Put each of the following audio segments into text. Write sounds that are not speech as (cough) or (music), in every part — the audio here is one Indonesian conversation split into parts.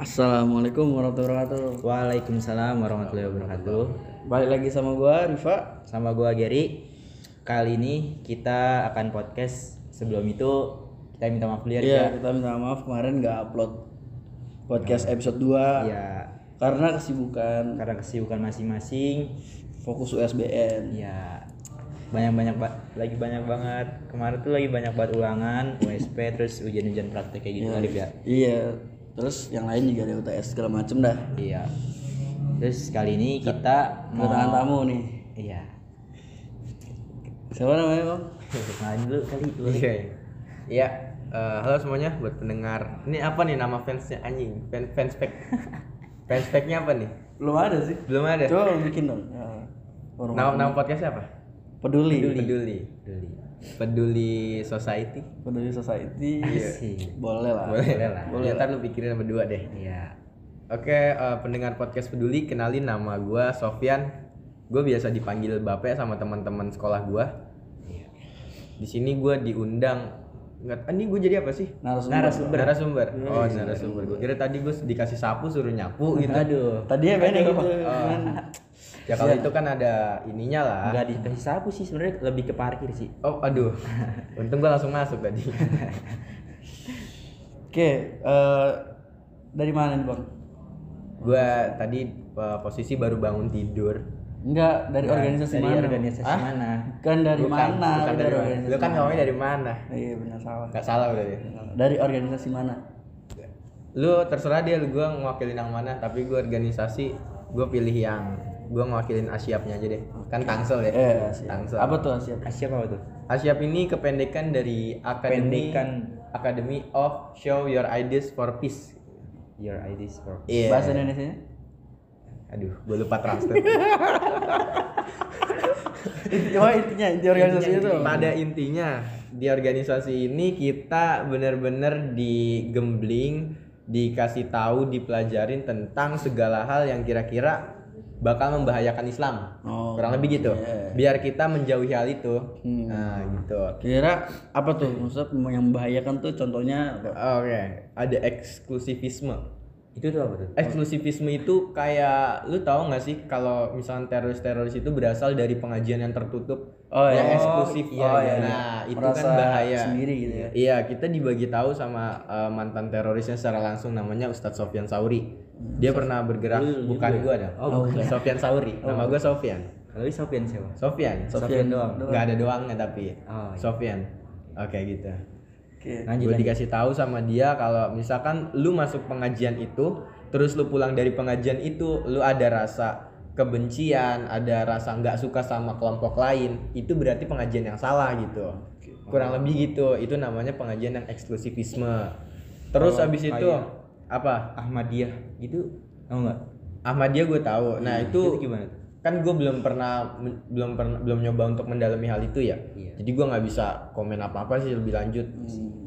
Assalamualaikum warahmatullahi wabarakatuh. Waalaikumsalam warahmatullahi wabarakatuh. Balik lagi sama gua Rifa. Sama gua Gary. Kali ini kita akan podcast. Sebelum itu kita minta maaf dulu ya. Iya, kita minta maaf kemarin nggak upload podcast episode 2 Ya, karena kesibukan karena kesibukan masing-masing. fokus USBN. Ya, banyak-banyak ba- lagi banyak banget. Kemarin tuh lagi banyak banget ulangan, USP, terus ujian-ujian praktek kayak gitu Iya. Alif ya. Iya. Terus yang lain juga ada UTS segala macem dah. Iya. Terus kali ini kita mau Kedatangan tamu nih. Iya. Siapa namanya, Bang? Kenalan (laughs) dulu kali. Iya. Iya. eh, halo semuanya buat pendengar. Ini apa nih nama fansnya anjing? Fan fanspage. (laughs) fanspage-nya apa nih? Belum ada sih. Belum ada. Coba bikin dong. Ya. Nama nama podcastnya apa? Peduli. Peduli. Peduli. Peduli Society. Peduli Society. Asik. Boleh lah. Boleh, Boleh lah. Boleh. Ntar lu pikirin berdua deh. Iya. Oke, eh, pendengar podcast Peduli, kenalin nama gua Sofyan. Gue biasa dipanggil Bape sama teman-teman sekolah gua. Iya. Di sini gua diundang nggak ini gue jadi apa sih? Narasumber. Narasumber. Narasumber. Oh, narasumber. Gue kira tadi gue dikasih sapu suruh nyapu gitu. Aduh. Tadi ya beda gitu. Oh. (laughs) Ya kalau itu kan ada ininya lah. Enggak dikasih sapu sih sebenarnya lebih ke parkir sih. Oh, aduh. (laughs) Untung gua langsung masuk tadi. (laughs) Oke, eh, dari mana nih, Bang? gua tadi eh, posisi baru bangun tidur. Enggak, dari organisasi dari mana? organisasi Hah? mana? Kan dari Bukan, mana? bukan dari mana. organisasi Lu kan ngomongnya dari mana? Iya, benar salah. Gak salah udah ya. Dari organisasi mana? Lu terserah dia lu gua ngewakilin yang mana, tapi gua organisasi gua pilih yang gua ngewakilin Asyapnya aja deh. Kan Tangsel ya. Eh, siap. Tangsel. Apa tuh Asia? Asyap apa tuh? Asyap ini kependekan dari Academy Pendekan. Academy of Show Your Ideas for Peace. Your ideas for Iya. Bahasa Indonesia? Aduh, gue lupa translate. (laughs) Cuma intinya inti organisasi itu. Pada intinya di organisasi ini kita benar-benar digembling, dikasih tahu, dipelajarin tentang segala hal yang kira-kira bakal membahayakan Islam. Oh, Kurang lebih gitu. iya. Biar kita menjauhi hal itu. Hmm. Nah, gitu. Kira apa tuh? Maksudnya yang membahayakan tuh contohnya? Oke, ada eksklusivisme. Itu tuh apa tuh? Eksklusivisme itu kayak lu tahu nggak sih kalau misalnya teroris-teroris itu berasal dari pengajian yang tertutup Oh, yang iya. eksklusif Oh, iya, iya. Nah, itu Merasa kan bahaya. sendiri gitu ya. Iya, kita dibagi tahu sama uh, mantan terorisnya secara langsung namanya Ustadz Sofyan Sauri. Dia pernah bergerak lu (laughs) bukan gua ada. Oh, bukan. Sofyan Sauri. Nama gua Sofyan. Lalu Sofian siapa? Sofyan. Sofyan doang. Nggak ada doangnya tapi. Oh, iya. Sofyan. Oke gitu. Oke. Lanjut gue dikasih tahu sama dia kalau misalkan lu masuk pengajian itu terus lu pulang dari pengajian itu lu ada rasa kebencian ada rasa nggak suka sama kelompok lain itu berarti pengajian yang salah gitu. Kurang lebih gitu. Itu namanya pengajian yang eksklusivisme. Terus Kalau habis itu apa? Ahmadiyah gitu tahu nggak? Ahmadiyah gue tahu. Nah itu Itu gimana tuh? Kan gue belum pernah belum pernah belum nyoba untuk mendalami hal itu ya Iya. jadi gue nggak bisa komen apa apa sih lebih lanjut Hmm.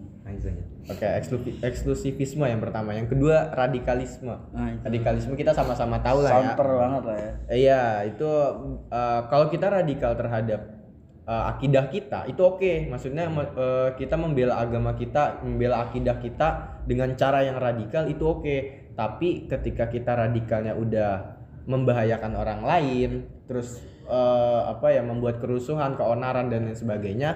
Oke, eksklusi- eksklusivisme yang pertama. Yang kedua radikalisme. Nah, itu. Radikalisme kita sama-sama tahu lah ya. Santer banget lah ya. Eh, Iya, itu eh, kalau kita radikal terhadap eh, akidah kita itu oke. Maksudnya me- eh, kita membela agama kita, membela akidah kita dengan cara yang radikal itu oke. Tapi ketika kita radikalnya udah membahayakan orang lain, terus eh, apa ya membuat kerusuhan, keonaran dan lain sebagainya,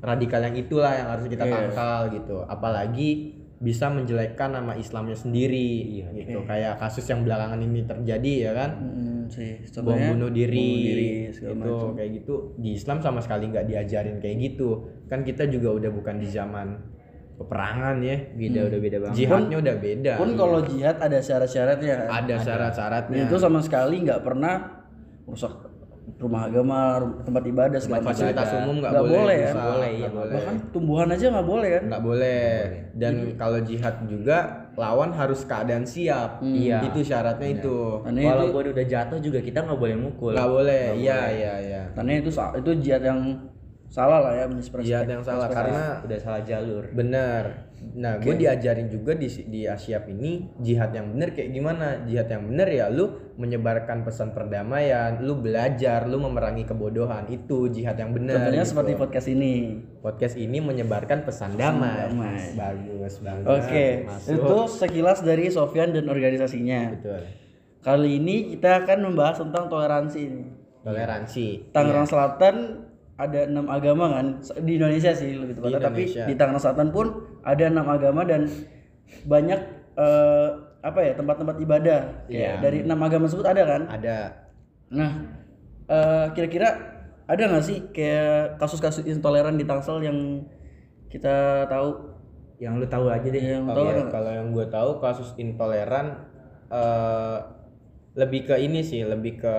radikal yang itulah yang harus kita Iya. tangkal gitu. Apalagi bisa menjelekkan nama Islamnya sendiri Iya, gitu. Kayak kasus yang belakangan ini terjadi ya kan Hmm, sih. bom bunuh diri, bunuh diri segala itu macam. kayak gitu di Islam sama sekali nggak diajarin kayak gitu kan kita juga udah bukan di zaman peperangan ya Beda udah beda banget. jihadnya udah beda Pun kalau jihad ada syarat-syaratnya kan. ada syarat-syaratnya Itu sama sekali nggak pernah rusak rumah agama, tempat ibadah segala macam. fasilitas umum nggak boleh, boleh ya? boleh, iya, boleh Bahkan tumbuhan aja nggak boleh kan? nggak boleh dan kalau jihad juga lawan harus keadaan siap Iya. itu syaratnya itu Karena itu, Walaupun udah jatuh juga kita nggak boleh mukul. nggak boleh iya iya iya karena itu itu jihad yang salah lah ya misperspektif. jihad yang salah karena udah salah jalur benar nah gue diajarin juga di di Asyap ini jihad yang benar kayak gimana jihad yang benar ya lu menyebarkan pesan perdamaian lu belajar lu memerangi kebodohan itu jihad yang benar Contohnya gitu. seperti podcast ini. podcast ini menyebarkan pesan damai, damai. bagus banget Oke, Masuk. itu sekilas dari Sofyan dan organisasinya. betul Kali ini kita akan membahas tentang toleransi ini. toleransi Tangerang Selatan ada enam agama kan di Indonesia sih lebih tepatnya. Tapi di Tangerang Selatan pun ada enam agama dan banyak eh, apa ya tempat-tempat ibadah. Kayak Iya. dari enam agama tersebut ada kan? Ada. Nah eh, kira-kira ada nggak sih kayak kasus-kasus intoleran di Tangsel yang kita tahu? Yang lu tahu aja deh. Yang tahu Kalau nggak? kalau yang gue tahu kasus intoleran eh lebih ke ini sih, lebih ke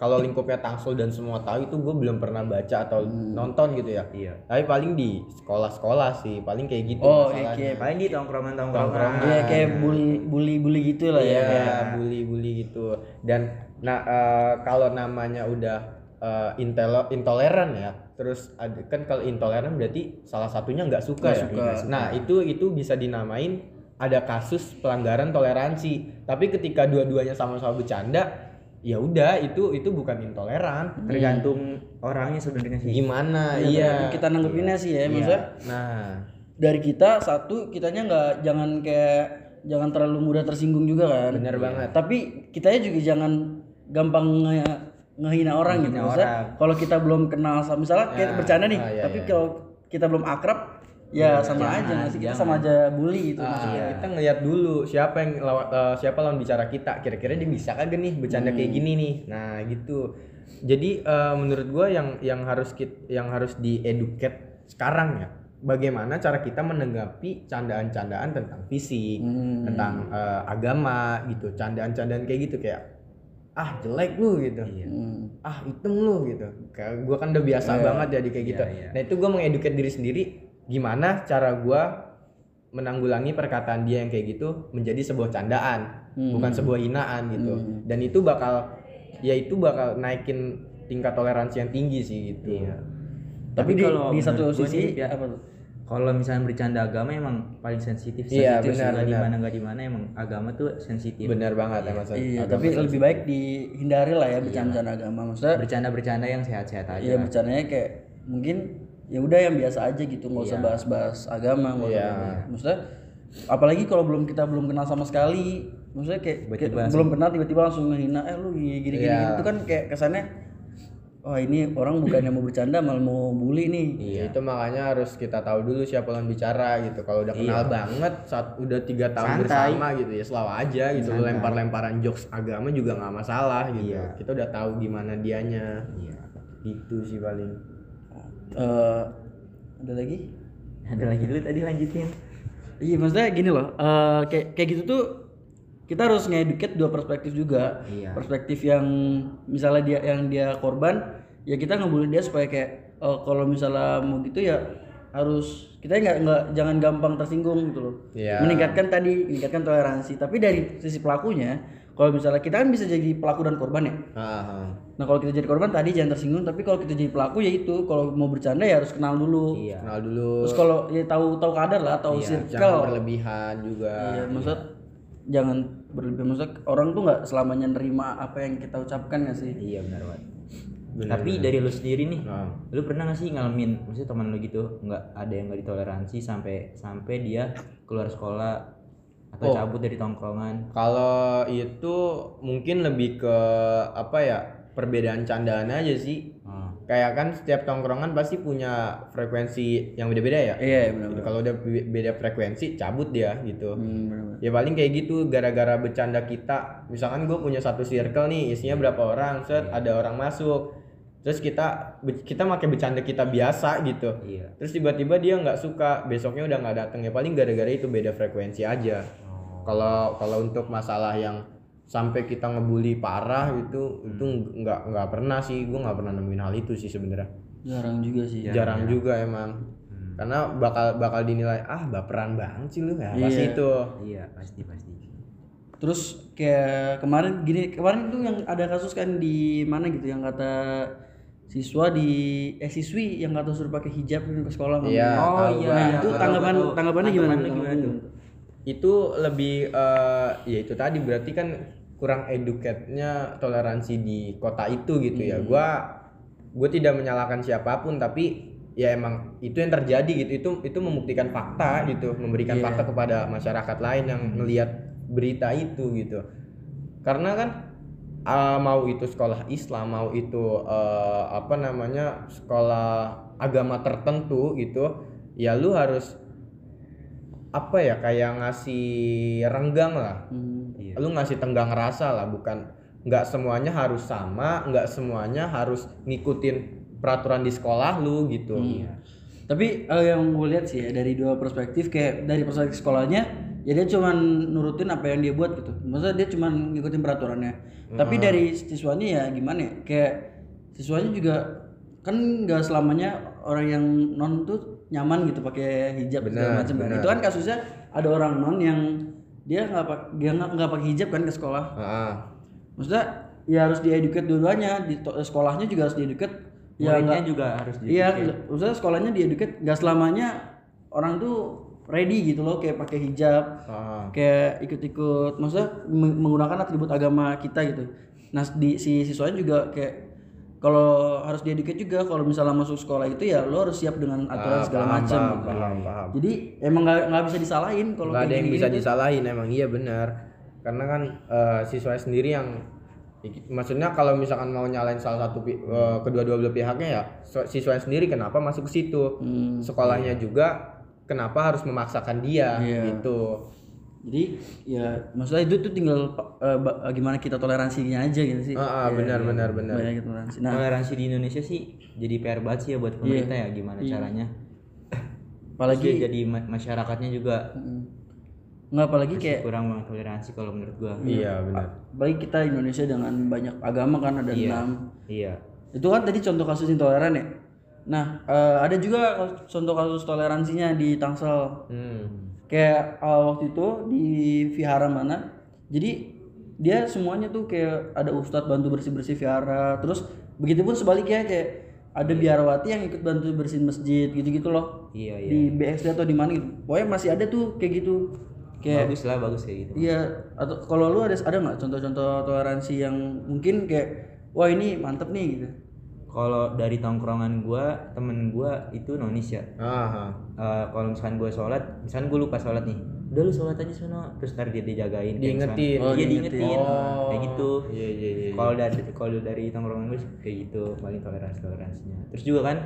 kalau lingkupnya Tangsel dan semua tahu itu gue belum pernah baca atau Hmm. nonton gitu ya. iya Tapi paling di sekolah-sekolah sih, paling kayak gitu Oh, iya, kayak- paling di tongkrongan Tongkrongan. tongkrongan Iya kayak bully bully bully gitu lah ya. Iya, bully-bully gitu. Dan nah eh, kalau namanya udah intelo- intoleran ya, terus ada, kan kalau intoleran berarti salah satunya nggak suka ya. Nah itu itu bisa dinamain ada kasus pelanggaran toleransi. Tapi ketika dua-duanya sama-sama bercanda, ya udah itu itu bukan intoleran. tergantung orangnya sebenarnya sih Gimana? Ya, iya. tergantung kita nanggepinnya sih ya maksudnya Nah, dari kita satu kitanya nggak jangan kayak jangan terlalu mudah tersinggung juga kan bener banget. tapi kitanya juga jangan gampang nge- ngehina orang gitu maksudnya kalau kita belum kenal sama misalnya kayak bercanda nih ah, iya, tapi iya. kalau kita belum akrab ya sama aja nggak sih kita sama aja bully gitu Ah, maksudnya. kita ngeliat dulu siapa yang lawan eh, siapa lawan bicara kita. Kira-kira dia bisa kagak nih bercanda kayak gini nih? Nah gitu. Jadi eh, menurut gua yang yang harus kit, yang harus dieduket sekarang ya bagaimana cara kita menanggapi candaan-candaan tentang fisik Hmm. tentang eh, agama gitu. Candaan-candaan kayak gitu kayak ah jelek lu gitu. Hmm. ah hitam lu gitu. Kayak gua kan udah biasa banget jadi kayak gitu. nah itu gua mengeduket diri sendiri gimana cara gua menanggulangi perkataan dia yang kayak gitu menjadi sebuah candaan bukan sebuah hinaan gitu. Dan itu bakal ya itu bakal naikin tingkat toleransi yang tinggi sih gitu. Tapi, di, kalau di satu sisi ya, apa tuh? kalau misalnya bercanda agama emang paling sensitif Iya, sensitif benar, benar. mana nggak di mana emang agama tuh sensitif. Benar banget emang Son. iya tapi lebih baik dihindari lah ya bercanda agama. Maksudnya bercanda-bercanda yang sehat-sehat aja. Iya bercandanya kayak mungkin ya udah yang biasa aja gitu nggak usah bahas-bahas agama nggak usah bahas- maksudnya apalagi kalau belum kita belum kenal sama sekali maksudnya kayak, kayak belum kenal tiba-tiba langsung ngehina eh lu gini gini, gini. itu kan kayak kesannya wah ini orang bukan yang mau bercanda malah mau bully nih Iya, itu makanya harus kita tahu dulu siapa lawan bicara gitu. Kalau udah kenal banget, saat udah tiga tahun bersama gitu ya, selalu aja gitu. Lu lempar-lemparan jokes agama juga nggak masalah gitu. Kita udah tahu gimana dianya. Iya. Itu sih paling. Eh, ada lagi? Ada lagi dulu tadi lanjutin. Iya maksudnya gini loh eh, kayak kayak gitu tuh kita harus ngeduket dua perspektif juga. Iya. perspektif yang misalnya dia yang dia korban ya kita ngebully dia supaya kayak eh, kalau misalnya mau gitu ya harus kita nggak nggak jangan gampang tersinggung gitu loh. Iya. meningkatkan tadi meningkatkan toleransi. Tapi dari sisi pelakunya kalau misalnya kita kan bisa jadi pelaku dan korban ya? Ah, nah kalau kita jadi korban tadi jangan tersinggung tapi kalau kita jadi pelaku ya itu. Kalau mau bercanda ya harus kenal dulu. Iya kenal dulu. terus kalau ya tahu tahu kadar lah tahu Jangan circle. berlebihan juga. Iya, maksud jangan berlebihan. Maksud orang tuh nggak selamanya nerima apa yang kita ucapkan nggak sih? iya benar banget tapi dari lu sendiri nih Nah. lu pernah gak sih ngalamin maksudnya teman lu gitu nggak ada yang nggak ditoleransi sampai sampai dia keluar sekolah atau cabut dari tongkrongan Kalau itu mungkin lebih ke apa ya? Perbedaan candaan aja sih. Hmm. Kayak kan setiap tongkrongan pasti punya frekuensi yang beda-beda ya. Iya benar. Gitu. Kalau udah be- beda frekuensi cabut dia gitu. Hmm, benar. Ya paling kayak gitu gara-gara bercanda kita. Misalkan gue punya satu circle nih, isinya berapa orang, set ada orang masuk. Terus kita kita pakai bercanda kita biasa gitu. iya Terus tiba-tiba dia nggak suka, besoknya udah nggak datang ya paling gara-gara itu beda frekuensi aja. Kalau kalau untuk masalah yang sampai kita ngebully parah gitu, itu nggak nggak pernah sih, gue nggak pernah nemuin hal itu sih sebenarnya. Jarang juga sih. Jarang juga emang. Karena bakal bakal dinilai ah baperan banget sih lu ya pasti Iya. itu. iya pasti pasti Terus kayak kemarin gini kemarin tuh yang ada kasus kan di mana gitu yang kata siswa di eh siswi yang tahu suruh pakai hijab ke sekolah Iya. Oh iya. Nah, itu tanggapan tanggapannya gimana? Tanggapannya gimana tuh? Itu lebih eh, ya itu tadi berarti kan kurang edukatnya toleransi di kota itu gitu ya. Gua gue tidak menyalahkan siapa pun tapi ya emang itu yang terjadi gitu. Itu itu membuktikan fakta gitu memberikan Iya. fakta kepada masyarakat lain yang melihat berita itu gitu. Karena kan uh, mau itu sekolah Islam mau itu uh, apa namanya sekolah agama tertentu gitu ya lu harus apa ya kayak ngasih renggang lah Hmm. Iya. lu ngasih tenggang rasa lah bukan nggak semuanya harus sama nggak semuanya harus ngikutin peraturan di sekolah lu gitu Iya. Tapi eh, yang gue lihat sih ya dari dua perspektif kayak dari perspektif sekolahnya ya dia cuman nurutin apa yang dia buat gitu. Maksudnya dia cuman ngikutin peraturannya. Tapi dari siswanya ya gimana ya? Kayak siswanya juga kan nggak selamanya orang yang non tuh nyaman gitu pakai hijab segala Benar, macam. Itu kan kasusnya ada orang non yang dia nggak dia nggak pakai hijab kan ke sekolah. Ah, Maksudnya ya harus dieduket dua-duanya di sekolahnya juga harus dieduket. Ya Muridnya nggak juga harus di Iya, maksudnya sekolahnya dieduket nggak selamanya orang tuh ready gitu loh kayak pakai hijab, ah. kayak ikut-ikut, maksudnya meng- menggunakan atribut agama kita gitu. Nah di si siswanya juga kayak kalau harus dieduket juga kalau misalnya masuk sekolah itu ya lo harus siap dengan aturan Ah, segala macam. paham, gitu. paham, paham. Jadi emang nggak bisa disalahin kalau nggak ada yang bisa tuh. disalahin emang iya benar karena kan eh, siswa sendiri yang maksudnya kalau misalkan mau nyalain salah satu eh, kedua-dua belah pihaknya ya siswa sendiri kenapa masuk ke situ Hmm, sekolahnya juga kenapa harus memaksakan dia Iya. gitu Jadi ya maksudnya itu tuh tinggal eh, ba- gimana kita toleransinya aja gitu sih. ah, ah, benar benar benar. Banyak toleransi. Nah, toleransi di Indonesia sih jadi PR banget sih ya buat pemerintah ya gimana caranya. Apalagi Terus jadi ma- masyarakatnya juga nggak apalagi kayak kurang toleransi kalau menurut gua. Iya benar. apalagi kita Indonesia dengan banyak agama kan ada enam. iya. Itu kan tadi contoh kasus intoleran ya? Nah eh, ada juga contoh kasus toleransinya di Tangsel. Hmm. Kayak eh, waktu itu di vihara mana jadi dia semuanya tuh kayak ada ustadz bantu bersih bersih vihara. Terus begitupun sebaliknya kayak ada biarawati yang ikut bantu bersihin masjid gitu gitu loh. Iya iya. Di BSD atau di mana gitu. Pokoknya masih ada tuh kayak gitu. Kayak bagus lah bagus kayak gitu. Iya, atau kalau lu ada ada nggak contoh-contoh toleransi yang mungkin kayak wah ini mantep nih gitu. Kalau dari tongkrongan gua temen gua itu nonis ya ah. Eh, kalau misalkan gue sholat, misalkan gue lupa sholat nih, udah lu sholat aja sono, terus ntar dia dijagain, Diingetin. misalkan- Oh, iya diingetin. Oh. kayak gitu. iya iya iya Kalau dari kalau dari tongkrongan gue kayak gitu, paling toleransi toleransinya. Terus juga kan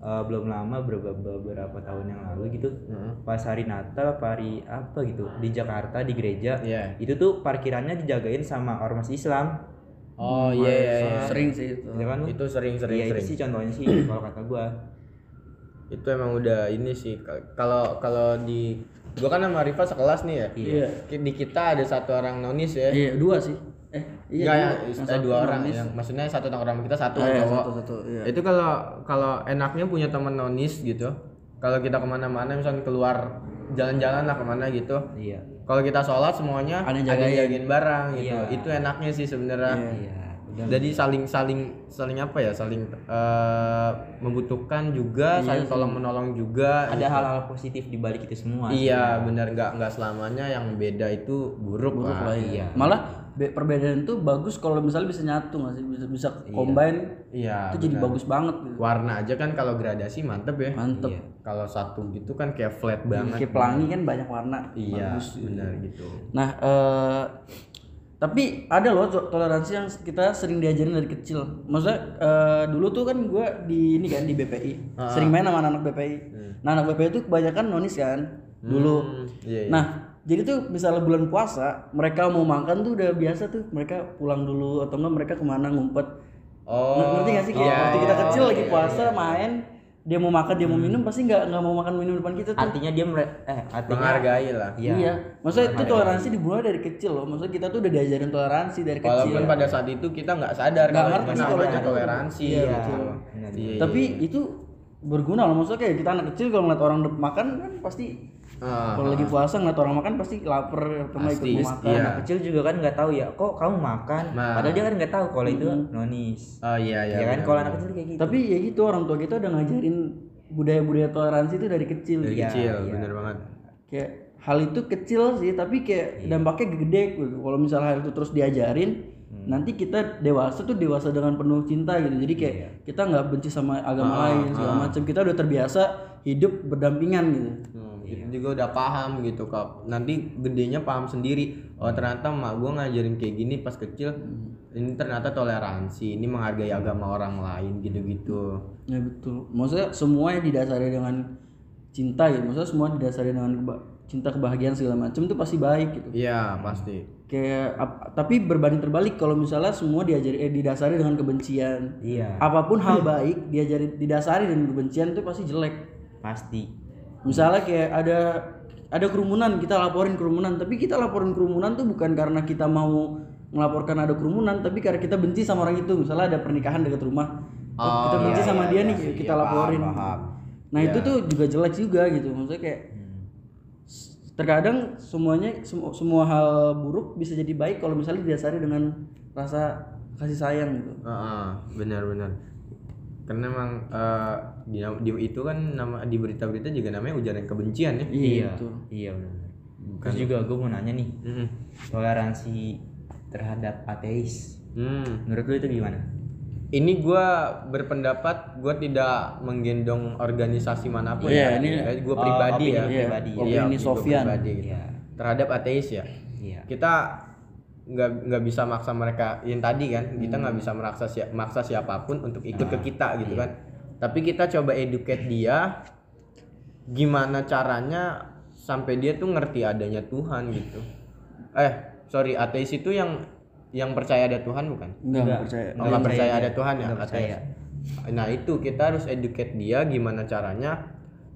eh, belum lama beberapa, beberapa tahun yang lalu gitu, Heeh. pas hari Natal, hari apa gitu di Jakarta di gereja, Iya. itu tuh parkirannya dijagain sama ormas Islam, oh iya iya, iya. Sering sih itu. ya kan? itu sering sering Iya itu sering sih contohnya sih (clears throat) kalau kata gue. itu emang udah ini sih kalau kalau di gua kan sama Rifa sekelas nih ya Iya. Ki- di kita ada satu orang nonis ya Iya, dua sih. Eh, iya. Enggak dua. ya, satu dua orang nonis. yang maksudnya satu tongkrongan kita satu Ah, iya, cowok. satu-satu, iya. Itu kalau kalau enaknya punya teman nonis gitu. Kalau kita ke mana-mana misalnya keluar jalan-jalan lah ke mana gitu. Iya. Kalau kita sholat semuanya Ada yang ada jagain. jagain barang gitu. Iya. Itu enaknya sih sebenarnya. Iya. Udah Jadi saling saling saling apa ya? Saling eh, membutuhkan juga, saling tolong menolong juga. ada hal-hal positif di balik itu semua. Iya, benar nggak nggak selamanya yang beda itu buruk, Buruk lah, lah. iya. Malah be- perbedaan itu bagus kalau misalnya bisa nyatu nggak sih? Bisa bisa combine. Iya. itu jadi bagus banget gitu. Warna aja kan kalau gradasi mantep ya. Mantep. Kalau satu gitu kan kayak flat banget. Kayak pelangi kan banyak warna. Iya, benar gitu. Nah, eh tapi ada loh to- toleransi yang kita sering diajarin dari kecil. Maksudnya eh, dulu tuh kan gue di ini kan di BPI, sering main sama anak BPI. Nah anak BPI itu kebanyakan nonis kan dulu. Hmm, iya, iya. Nah jadi tuh misalnya bulan puasa mereka mau makan tuh udah biasa tuh mereka pulang dulu atau enggak mereka ke mana ngumpet. Oh, Ngerti gak sih? Kayak iya, waktu kita iya, kecil lagi iya, puasa main dia mau makan dia mau minum pasti nggak nggak mau makan minum depan kita tuh. Artinya dia mere- eh artinya Menghargai lah. Iya. Iya, maksudnya itu toleransi dimulai dari kecil loh. Maksudnya kita tuh udah diajarin toleransi dari kecil. Walaupun pada saat itu kita nggak sadar Nggak ngerti itu- toleransi. Iya, gitu. betul. Iya, Tapi itu berguna loh. Maksudnya kayak kita anak kecil kalau ngeliat orang makan kan pasti Uh, kalau lagi puasa nggak orang makan pasti lapar atau ikut makan. Iya. Anak kecil juga kan nggak tahu ya, kok kamu makan? Nah. Padahal dia kan nggak tahu kalau itu hmm. nonis. Oh iya iya. Ya kan kalau anak kecil kayak gitu. Tapi ya gitu orang tua kita udah ngajarin budaya-budaya toleransi itu dari kecil. Dari ya, kecil, iya. bener banget. Kayak hal itu kecil sih, tapi kayak iya. dampaknya gede gitu. Kalau misalnya hal itu terus diajarin, hmm. nanti kita dewasa tuh dewasa dengan penuh cinta gitu. Jadi kayak iya. kita nggggak benci sama agama ah, lain segala ah. macam. Kita udah terbiasa hidup berdampingan gitu. Hmm kita juga udah paham gitu kak. Nanti gedenya paham sendiri. Oh ternyata mak gue ngajarin kayak gini pas kecil hmm. ini ternyata toleransi ini menghargai agama orang lain gitu-gitu. Ya betul. Maksudnya semua yang didasari dengan cinta ya maksudnya semua didasari dengan keba cinta kebahagiaan segala macam itu pasti baik gitu. Iya pasti. Kayak ap, tapi berbanding terbalik kalau misalnya semua diajari eh, didasari dengan kebencian. Iya. Apa pun hal baik diajari didasari dengan kebencian itu pasti jelek. Pasti misalnya kayak ada ada kerumunan kita laporin kerumunan tapi kita laporin kerumunan tuh bukan karena kita mau melaporkan ada kerumunan tapi karena kita benci sama orang itu misalnya ada pernikahan dekat rumah oh, kita benci iya, sama iya, dia nih iya, kita iya, laporin paham, paham. nah iya. itu tuh juga jelek juga gitu maksudnya kayak terkadang semuanya semua, semua hal buruk bisa jadi baik kalau misalnya didasari dengan rasa kasih sayang gitu. Uh, uh, benar benar karena memang uh, di, di itu kan nama di berita-berita juga namanya ujaran kebencian ya iya betul. iya benar terus juga gue mau nanya nih mm. toleransi terhadap ateis mm. menurut lu itu gimana ini gue berpendapat gue tidak menggendong organisasi mana pun yeah, ya ini gue pribadi oh, ya pribadi ya. ini Sofian pribadi, gitu. terhadap ateis ya yeah. kita nggak nggak bisa maksa mereka yang tadi kan hmm. kita nggak hmm. bisa memaksa si maksa siapa pun untuk ikut nah, ke kita gitu iya. kan tapi kita coba educate dia gimana caranya sampai dia tuh ngerti adanya Tuhan gitu eh sorry ateis itu yang yang percaya ada Tuhan bukan nggak percaya oh, nggak percaya ada Tuhan ya percaya. nah itu kita harus educate dia gimana caranya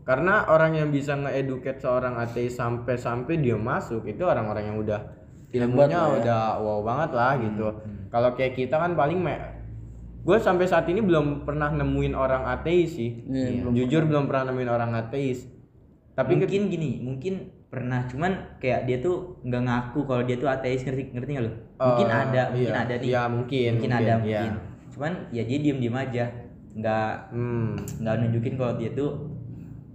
karena orang yang bisa nge-educate seorang ateis sampai-sampai dia masuk itu orang-orang yang udah ilmunya ya. udah wow banget lah hmm. gitu hmm. kalau kayak kita kan paling me gue sampai saat ini belum pernah nemuin orang ateis sih yeah, belum jujur pernah. belum pernah nemuin orang ateis tapi mungkin gini mungkin pernah cuman kayak dia tuh nggak ngaku kalau dia tuh ateis ngerti ngerti nggak lo mungkin uh, ada mungkin iya. ada nih ya mungkin mungkin, mungkin ada iya. mungkin cuman ya dia diem diem aja nggak hmm. nggak nunjukin kalau dia tuh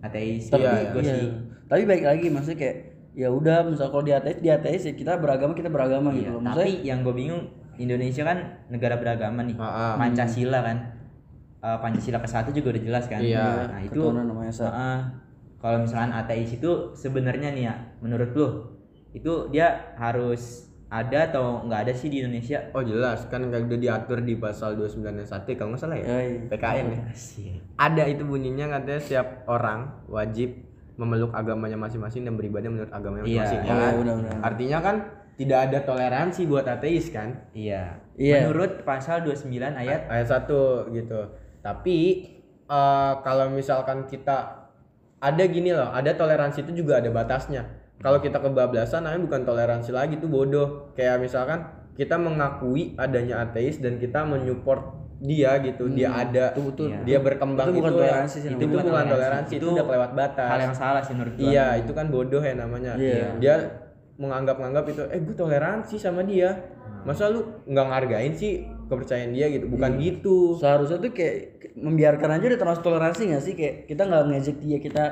ateis tapi iya, gue iya. sih tapi baik lagi maksudnya kayak ya udah misal kalau di ateis di ateis ya kita beragama kita beragama gitu iya, gitu loh. tapi yang gue bingung Indonesia kan negara beragama nih uh, Pancasila kan uh, Pancasila ke satu juga udah jelas kan iya, nah itu uh, kalau misalkan ateis itu sebenarnya nih ya menurut lo itu dia harus ada atau nggak ada sih di Indonesia? Oh jelas kan udah diatur di pasal 29 1 kalau nggak salah ya. Oh, iya. PKN ya. Ada itu bunyinya katanya setiap orang wajib memeluk agamanya masing-masing dan beribadah menurut agamanya iya. masing-masing iya. ya kan? benar, benar. Artinya kan tidak ada toleransi buat ateis kan? Iya. Iya. Menurut pasal 29 ayat ayat 1 gitu. Tapi uh, kalau misalkan kita ada gini loh, ada toleransi itu juga ada batasnya. Kalau kita kebablasan namanya bukan toleransi lagi tuh bodoh. Kayak misalkan kita mengakui adanya ateis dan kita menyupport dia gitu hmm. dia ada itu betul iya. dia berkembang itu bukan itu, toleransi sih itu, itu bukan toleransi, toleransi itu, itu udah kelewat batas hal yang salah sih menurut iya itu kan bodoh ya namanya yeah. dia menganggap-anggap itu eh gue toleransi sama dia. Hmm. masa lu nggak ngargain sih kepercayaan dia gitu? Bukan hmm. gitu. Seharusnya tuh kayak membiarkan aja udah termasuk toleransi gak sih? Kayak kita nggak ngejek dia kita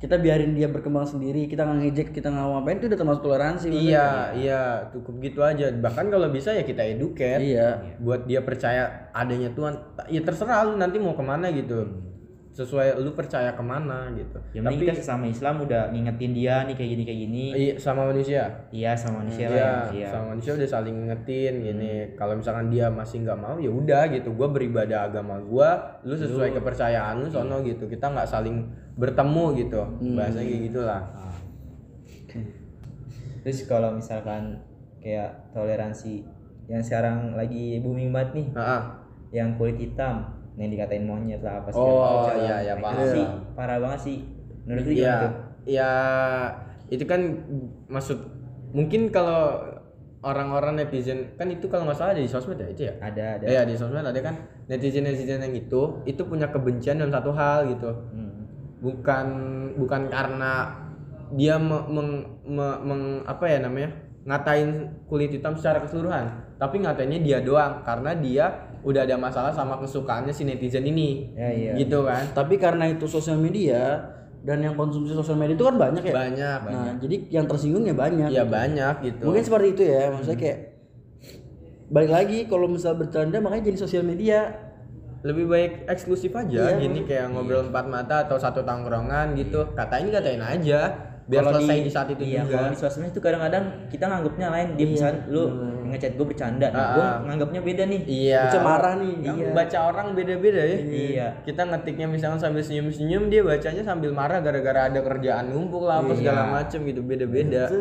kita biarin dia berkembang sendiri kita nggak ngejek kita nggak ngapain itu udah termasuk toleransi iya iya cukup gitu aja. Bahkan kalau bisa ya kita educate iya. buat dia percaya adanya Tuhan. Ya terserah lu nanti mau ke mana gitu. Hmm sesuai lu percaya ke mana gitu. Yang Tapi kita sesama Islam udah ngingetin dia nih kayak gini kayak gini. Iya sama manusia. Iya sama manusia iya, lah. Iya sama manusia udah saling ngingetin gini. Hmm. Kalau misalkan dia masih nggak mau ya udah gitu. Gue beribadah agama gue, lu sesuai lu, kepercayaan lu sono iya. gitu. Kita nggak saling bertemu gitu. Hmm. Bahasanya kayak gitulah. Ah. Terus kalau misalkan kayak toleransi yang sekarang lagi booming banget nih. Ah. Yang kulit hitam yang dikatain monyet lah apa sih oh iya iya paham. sih parah banget sih. Menurut lu ya ya itu kan maksud mungkin kalau orang-orang netizen kan itu kalau nggak salah ada di sosmed ya itu ya? Ada ada. Ya di sosmed ada kan. Netizen netizen yang itu itu punya kebencian dalam satu hal gitu. Hmm. bukan bukan karena dia meng, meng, meng, apa ya namanya ngatain kulit hitam secara keseluruhan tapi ngatainnya dia doang karena dia udah ada masalah sama kesukaannya si netizen ini Ya, iya. gitu kan Tapi karena itu sosial media dan yang konsumsi sosial media itu kan banyak ya. banyak Nah, jadi yang tersinggung ya banyak. ya banyak gitu Mungkin seperti itu ya, maksudnya kayak balik lagi kalau misal bercanda makanya jadi sosial media. lebih baik eksklusif aja Iya. gini kayak ngobrol empat mata atau satu tangkrongan gitu katain katain aja biar Kalau selesai di, saat itu iya, juga Kalau di sosmed itu kadang-kadang kita nganggapnya lain. Dia misal lu ngechat gue bercanda, nah, Ah, gue ah. nganggapnya beda nih. iya Bisa marah nih. Iya. baca orang beda-beda ya Iya. kita ngetiknya misalnya sambil senyum-senyum dia bacanya sambil marah gara-gara ada kerjaan numpuk lah apa segala macem gitu beda-beda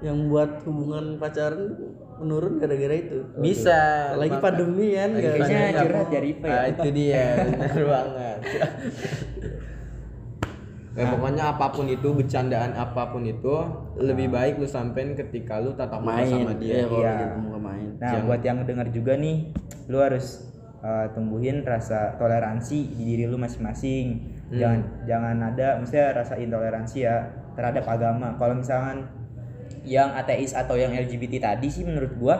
yang buat hubungan pacaran menurun gara-gara itu. bisa Lagi Maka- pandemi kan. Lagi pandemi. curhat dari Ipa ya. Ah, itu dia benar banget (laughs) Ya, pokoknya apa pun itu bercandaan apa pun itu lebih baik lu sampein ketika lu tatap muka main sama dia Iya, Iya. ke main. Nah, buat yang dengar juga nih, lu harus uh, tumbuhin rasa toleransi di diri lu masing-masing. Hmm. Jangan jangan ada maksudnya rasa intoleransi ya terhadap agama. Kalau misalkan yang ateis atau yang LGBT tadi sih menurut gua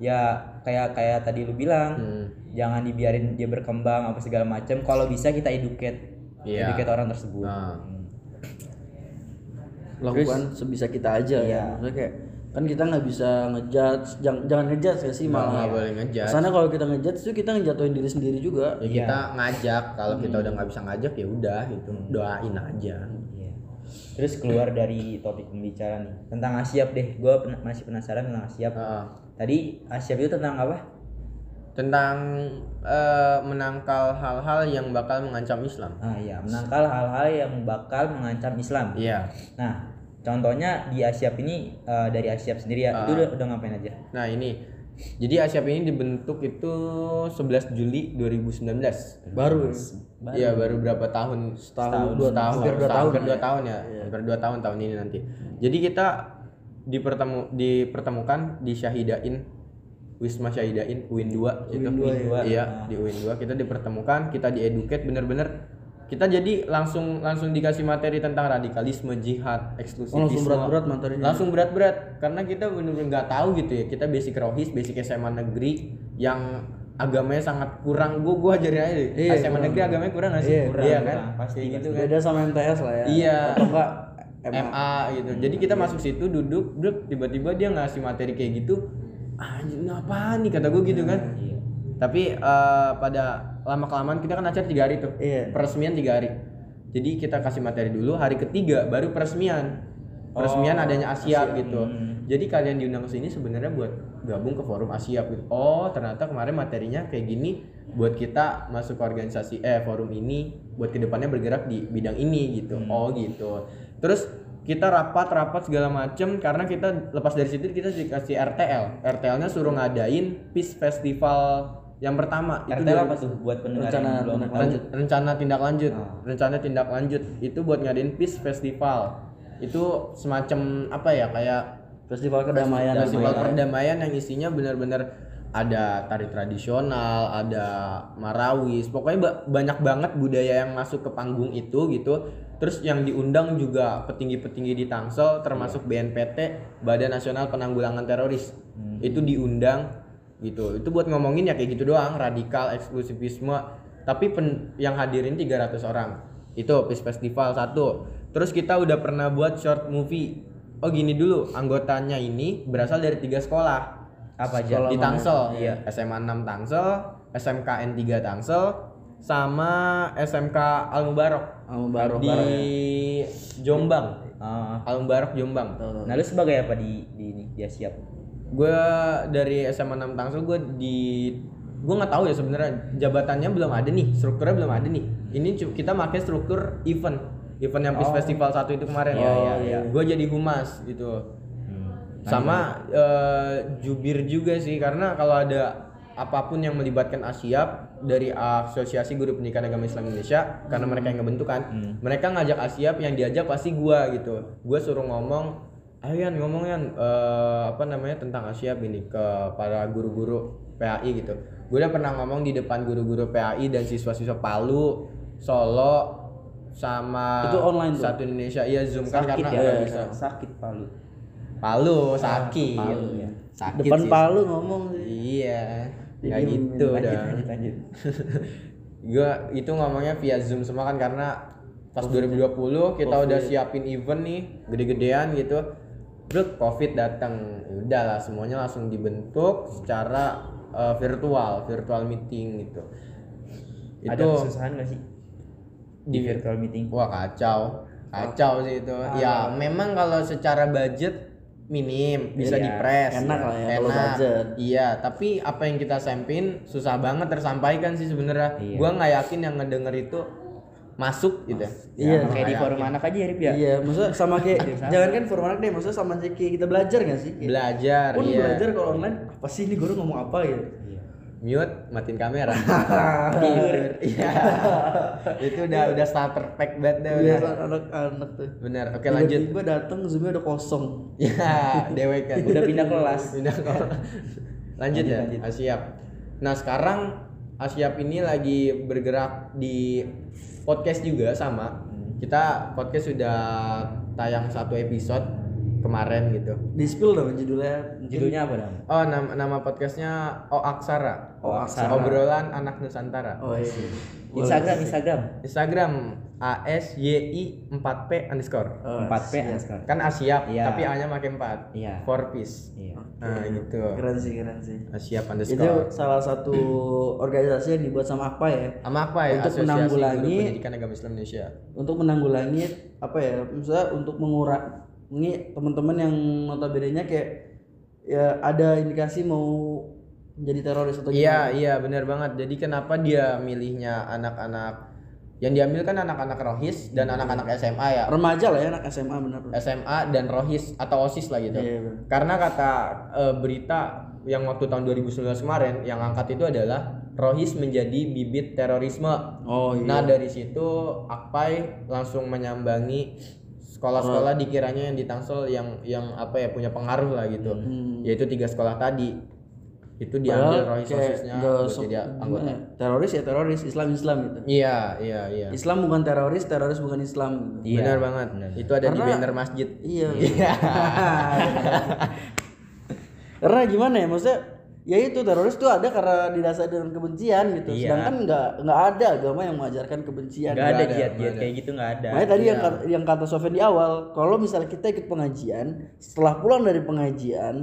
ya kayak kayak tadi lu bilang, Hmm. jangan dibiarin dia berkembang apa segala macam. Kalau bisa kita educate Iya. educate orang tersebut. Nah. lakukan sebisa kita aja ya. Iya. Maksudnya kayak kan kita nggak bisa ngejudge, jangan jangan ngejudge ya sih malah. nggak boleh ngejudge. Kesannya kalau kita ngejudge itu kita ngejatuhin diri sendiri juga. ya kita ngajak kalau kita udah nggak bisa ngajak ya udah gitu doain aja Iya. Terus keluar dari topik pembicaraan nih tentang Asyap deh. Gua pen- masih penasaran tentang Asyap. Heeh. Tadi Asyap itu tentang apa? Tentang eh, menangkal hal-hal yang bakal mengancam Islam. Ah iya, menangkal hal-hal yang bakal mengancam Islam. iya. Nah, contohnya di Asyap ini eh, dari Asyap sendiri ya, itu udah, udah ngapain aja? nah ini. Jadi Asyap ini dibentuk itu 11 Juli 2019 Baru Iya baru berapa tahun? Setahun, dua tahun, hampir dua setahun, tahun hampir dua ya. tahun ya. Hampir dua tahun tahun ini nanti. Jadi kita dipertemu dipertemukan di Syahidain Wisma Syahidain UIN 2 itu ya. iya di UIN 2 kita dipertemukan kita dieduket bener-bener kita jadi langsung langsung dikasih materi tentang radikalisme jihad Oh, eksklusivisme langsung berat-berat materinya. langsung berat-berat karena kita bener-bener nggak tahu gitu ya kita basic rohis basic SMA negeri yang agamanya sangat kurang gua gua ajarin aja deh. Iya, SMA kurang. negeri agamanya kurang nggak sih Iya, kurang, iya kan kurang. Pasti, Kayak gitu kan Beda sama MTS lah ya. Iya. Atau enggak MA. MA gitu jadi kita masuk situ duduk duduk tiba-tiba dia ngasih materi kayak gitu anjing apaan nih? Kata gue gitu kan. Iya. tapi eh, pada lama kelamaan kita kan acara tiga hari tuh. Iya. peresmian tiga hari. Jadi kita kasih materi dulu hari ketiga baru peresmian. Peresmian Oh, adanya Asia. gitu. Hmm. jadi kalian diundang ke sini sebenarnya buat gabung ke forum Asia gitu. Oh ternyata kemarin materinya kayak gini buat kita masuk ke organisasi eh forum ini buat ke depannya bergerak di bidang ini gitu. Hmm. oh gitu. Terus kita rapat rapat segala macem karena kita lepas dari situ kita dikasih RTL RTL-nya suruh ngadain Peace Festival yang pertama. Itu RTL dari- apa tuh? Buat pendengar Rencana yang belum? tindak tahu? Ren- rencana tindak lanjut. Ah. rencana tindak lanjut. Itu buat ngadain peace festival. Itu semacam apa ya kayak Festival kedamaian. festival perdamaian yang isinya benar-benar ada tari tradisional ada marawis. Pokoknya ba- banyak banget budaya yang masuk ke panggung itu gitu terus yang diundang juga petinggi-petinggi di Tangsel termasuk BNPT Badan Nasional Penanggulangan Teroris. Itu diundang gitu. Itu buat ngomongin ya kayak gitu doang radikal eksklusivisme. Tapi pen- yang hadirin 300 orang. Itu Peace Festival satu. Terus kita udah pernah buat short movie. Oh gini dulu anggotanya ini berasal dari tiga sekolah. Apa aja? di Tangsel. Iya. SMA 6 Tangsel SMKN 3 Tangsel sama SMK Al Mubarok. Al Mubarok di Jombang. Ah, Al Mubarok Jombang. Nah lu sebagai apa di di ini? Di Asyap? gue dari SMA 6 Tangsel gue di gue nggak tahu ya sebenarnya. Jabatannya belum ada nih strukturnya belum ada nih. Ini kita pakai struktur event. Event yang Peace Festival satu itu kemarin. Iya, iya, iya. gue jadi humas gitu. Hmm. sama eh, jubir juga sih karena kalau ada apa pun yang melibatkan Asyap dari Asosiasi Guru Pendidikan Agama Islam Indonesia karena mereka yang ngebentuk kan mereka ngajak Asyap yang diajak pasti gua gitu gue suruh ngomong ayo Yan ngomong Yan eh, apa namanya tentang Asyap ini ke para guru-guru PAI gitu gue udah pernah ngomong di depan guru-guru PAI dan siswa-siswa Palu Solo sama Itu online tuh? satu Indonesia iya zoom kan sakit karena ya Palu. bisa sakit palu Palu sakit Palu, ya. sakit Depan sih. Palu ngomong sih. iya nggak Jadi gitu lanjut dah. lanjut lanjut. (laughs) Gua itu ngomongnya via zoom semua kan karena pas 2020 kita udah siapin event nih gede-gedean gitu. Terus covid datang Ya udahlah semuanya langsung dibentuk secara eh, virtual virtual meeting gitu. Ada itu kesusahan gak sih? Di virtual meeting? Wah kacau. Kacau sih itu. Ya memang kalau secara budget minim bisa Iya, dipres enak lah ya kalau budget. iya tapi apa yang kita sampaikan susah banget tersampaikan sih sebenarnya. Iya. gua nggak yakin yang ngedenger itu masuk gitu. Iya, kayak di forum anak aja ya Rip ya? Iya, maksudnya sama kayak jangan kan forum anak deh, maksudnya sama kayak kita belajar gak sih? Kayak, belajar pun iya. belajar kalau online apa sih ini guru ngomong apa? gitu? Mute matiin kamera. (laughs) Tidur. Iya. (laughs) Itu udah udah starter pack banget deh udah. Biasa anak-anak tuh. bener oke lanjut. Tiba-tiba datang zoomnya udah kosong. ya (laughs) dewek kan. Udah pindah kelas. Pindah ke lanjut ya Asiap nah sekarang Asiap ini lagi bergerak di podcast juga sama. Kita podcast sudah tayang satu episode kemarin gitu Di spill dong judulnya. judulnya apa dong oh nama nama podcastnya O Aksara Oh, Aksara. obrolan anak Nusantara Oh iya. Instagram Instagram Instagram A S Y I 4 P underscore Oh, 4 p sekarang kan Asiap Iya. tapi A nya makin 4 Iya. for peace iya nah gitu Keren sih, keren sih. Asiap Itu underscore salah satu organisasi yang dibuat sama apa ya? sama apa ya Untuk Asosiasi menanggulangi- Guru Pendidikan Agama Islam Indonesia Untuk menanggulangi apa ya? Misalnya untuk mengurangi teman-teman yang notabene-nya kayak ya ada indikasi mau menjadi teroris atau iya iya benar banget. Jadi kenapa dia milihnya anak-anak yang diambil kan anak-anak rohis dan anak-anak SMA ya? Remaja lah ya anak SMA benar. SMA dan rohis atau osis lah gitu. Iya, karena kata eh, berita yang waktu tahun 2019 kemarin yang angkat itu adalah rohis menjadi bibit terorisme. Oh iya. Nah dari situ Akpai langsung menyambangi sekolah-sekolah dikiranya yang di Tangsel yang yang apa ya punya pengaruh lah gitu, Hmm. yaitu tiga sekolah tadi itu diambil kayak sosisnya jadi gimana anggota. ya? Teroris ya teroris, Islam Islam gitu. Iya iya iya. Islam bukan teroris, teroris bukan Islam. Gitu. Iya, Benar banget. Itu ada di Karena- banner masjid. Iya. (laughs) Karena gimana ya maksudnya ya itu teroris itu ada karena didasari dengan kebencian gitu. Iya. Sedangkan nggak nggak ada agama yang mengajarkan kebencian. nggak ada ada. kayak gitu nggak ada Makanya tadi yang Iya. kata, yang kata Sofian di awal, kalau misalnya kita ikut pengajian, setelah pulang dari pengajian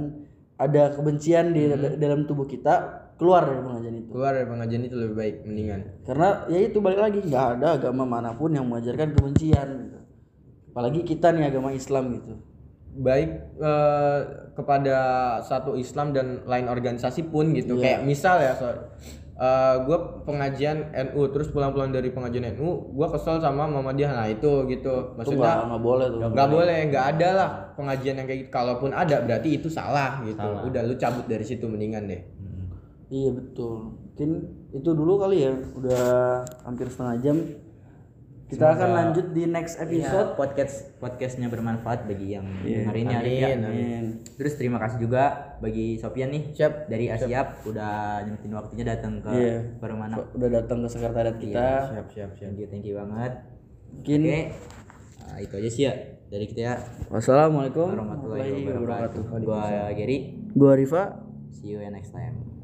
ada kebencian di Hmm. dalam tubuh kita, keluar dari pengajian itu. Keluar dari pengajian itu lebih baik mendingan. Karena ya itu balik lagi nggak ada agama mana pun yang mengajarkan kebencian. Gitu. Apalagi kita nih agama Islam gitu. Baik eh, kepada satu Islam dan lain organisasi pun gitu. Iya. Kayak misal ya, so, gue pengajian NU terus pulang-pulang dari pengajian NU, gue kesel sama Muhammadiyah. Nah itu gitu. Itu Maksudnya nggak boleh tuh. nggak boleh nggak ada lah pengajian yang kayak gitu kalaupun ada berarti itu salah gitu udah lu cabut dari situ mendingan deh Iya betul. Mungkin itu dulu kali ya. Udah hampir setengah jam. Kita akan lanjut di next Iya, episode. podcast podcastnya bermanfaat bagi yang Iya. hari ini Arif ya. Amin, Amin. Terus terima kasih juga bagi Sofian nih siap dari Asiap udah nyempetin waktunya datang ke Iya. forum anak. Udah datang ke sekretariat kita. siap siap siap Thank you, thank you banget. Mungkin Oke. Nah, itu aja sih ya dari kita ya. wassalamualaikum Warahmatullahi wabarakatuh. Gua Gary. Gua Rifa. See you next time.